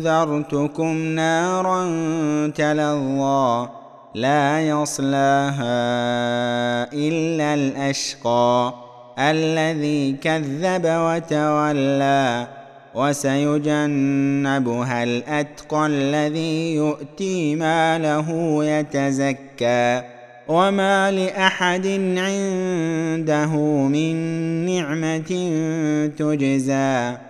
فأنذرتكم نارا تلظى لا يصلاها إلا الأشقى الذي كذب وتولى وسيجنبها الأتقى الذي يؤتي ماله يتزكى وما لأحد عنده من نعمة تجزى